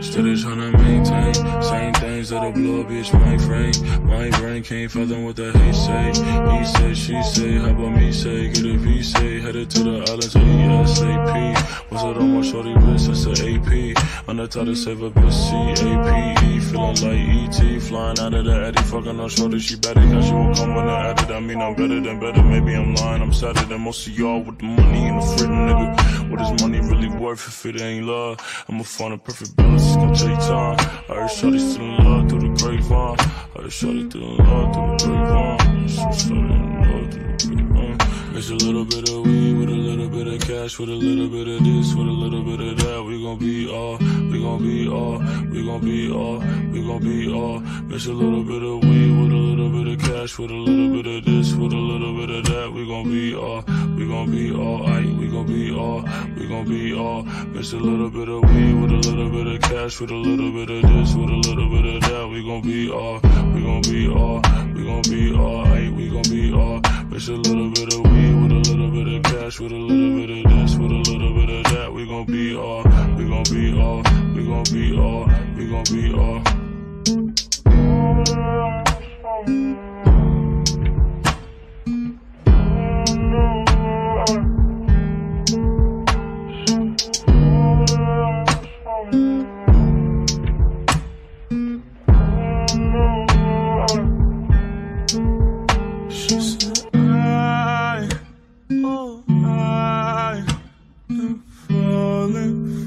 Steady tryna maintain. Same things that'll blow bitch mind frame. My brain can't fathom what the hate say. He say, she say, how about me say? Get a V say, headed to the islands ASAP. What's up on my shorty On the to save a bitch C-A-P-E. Feeling like E.T. Flying out of the Eddie. Fucking on shorty, she better. Cause she won't come when I add it I mean, I'm better than better. Maybe I'm lying. I'm sadder than most of y'all with the money and the fritting, nigga. What is money really worth if it ain't love? I'ma find a perfect balance. It's gonna take time. I heard shorty still in love through the grapevine. I heard shorty still in love through the grapevine. Cash, with a little bit of this, with a little bit of that. We gon' be all, we gon' be all, we gon' be all, we gon' be all. Mix a little bit of weed with a little bit of cash, with a little bit of this, with a little bit of that. We gon' be all, we gon' be all, aight, we gon' be all, we gon' be all. Mix a little bit of weed with a little bit of cash, with a little bit of this, with a little bit of that. We gon' be all, we gon' be all, we gon' be all, aight, we gon' be all. Mix a little bit of weed with a little bit of cash, with a little bit of gon' be all, we gon' be all, we gon' be all, we gon' be all. She said, darling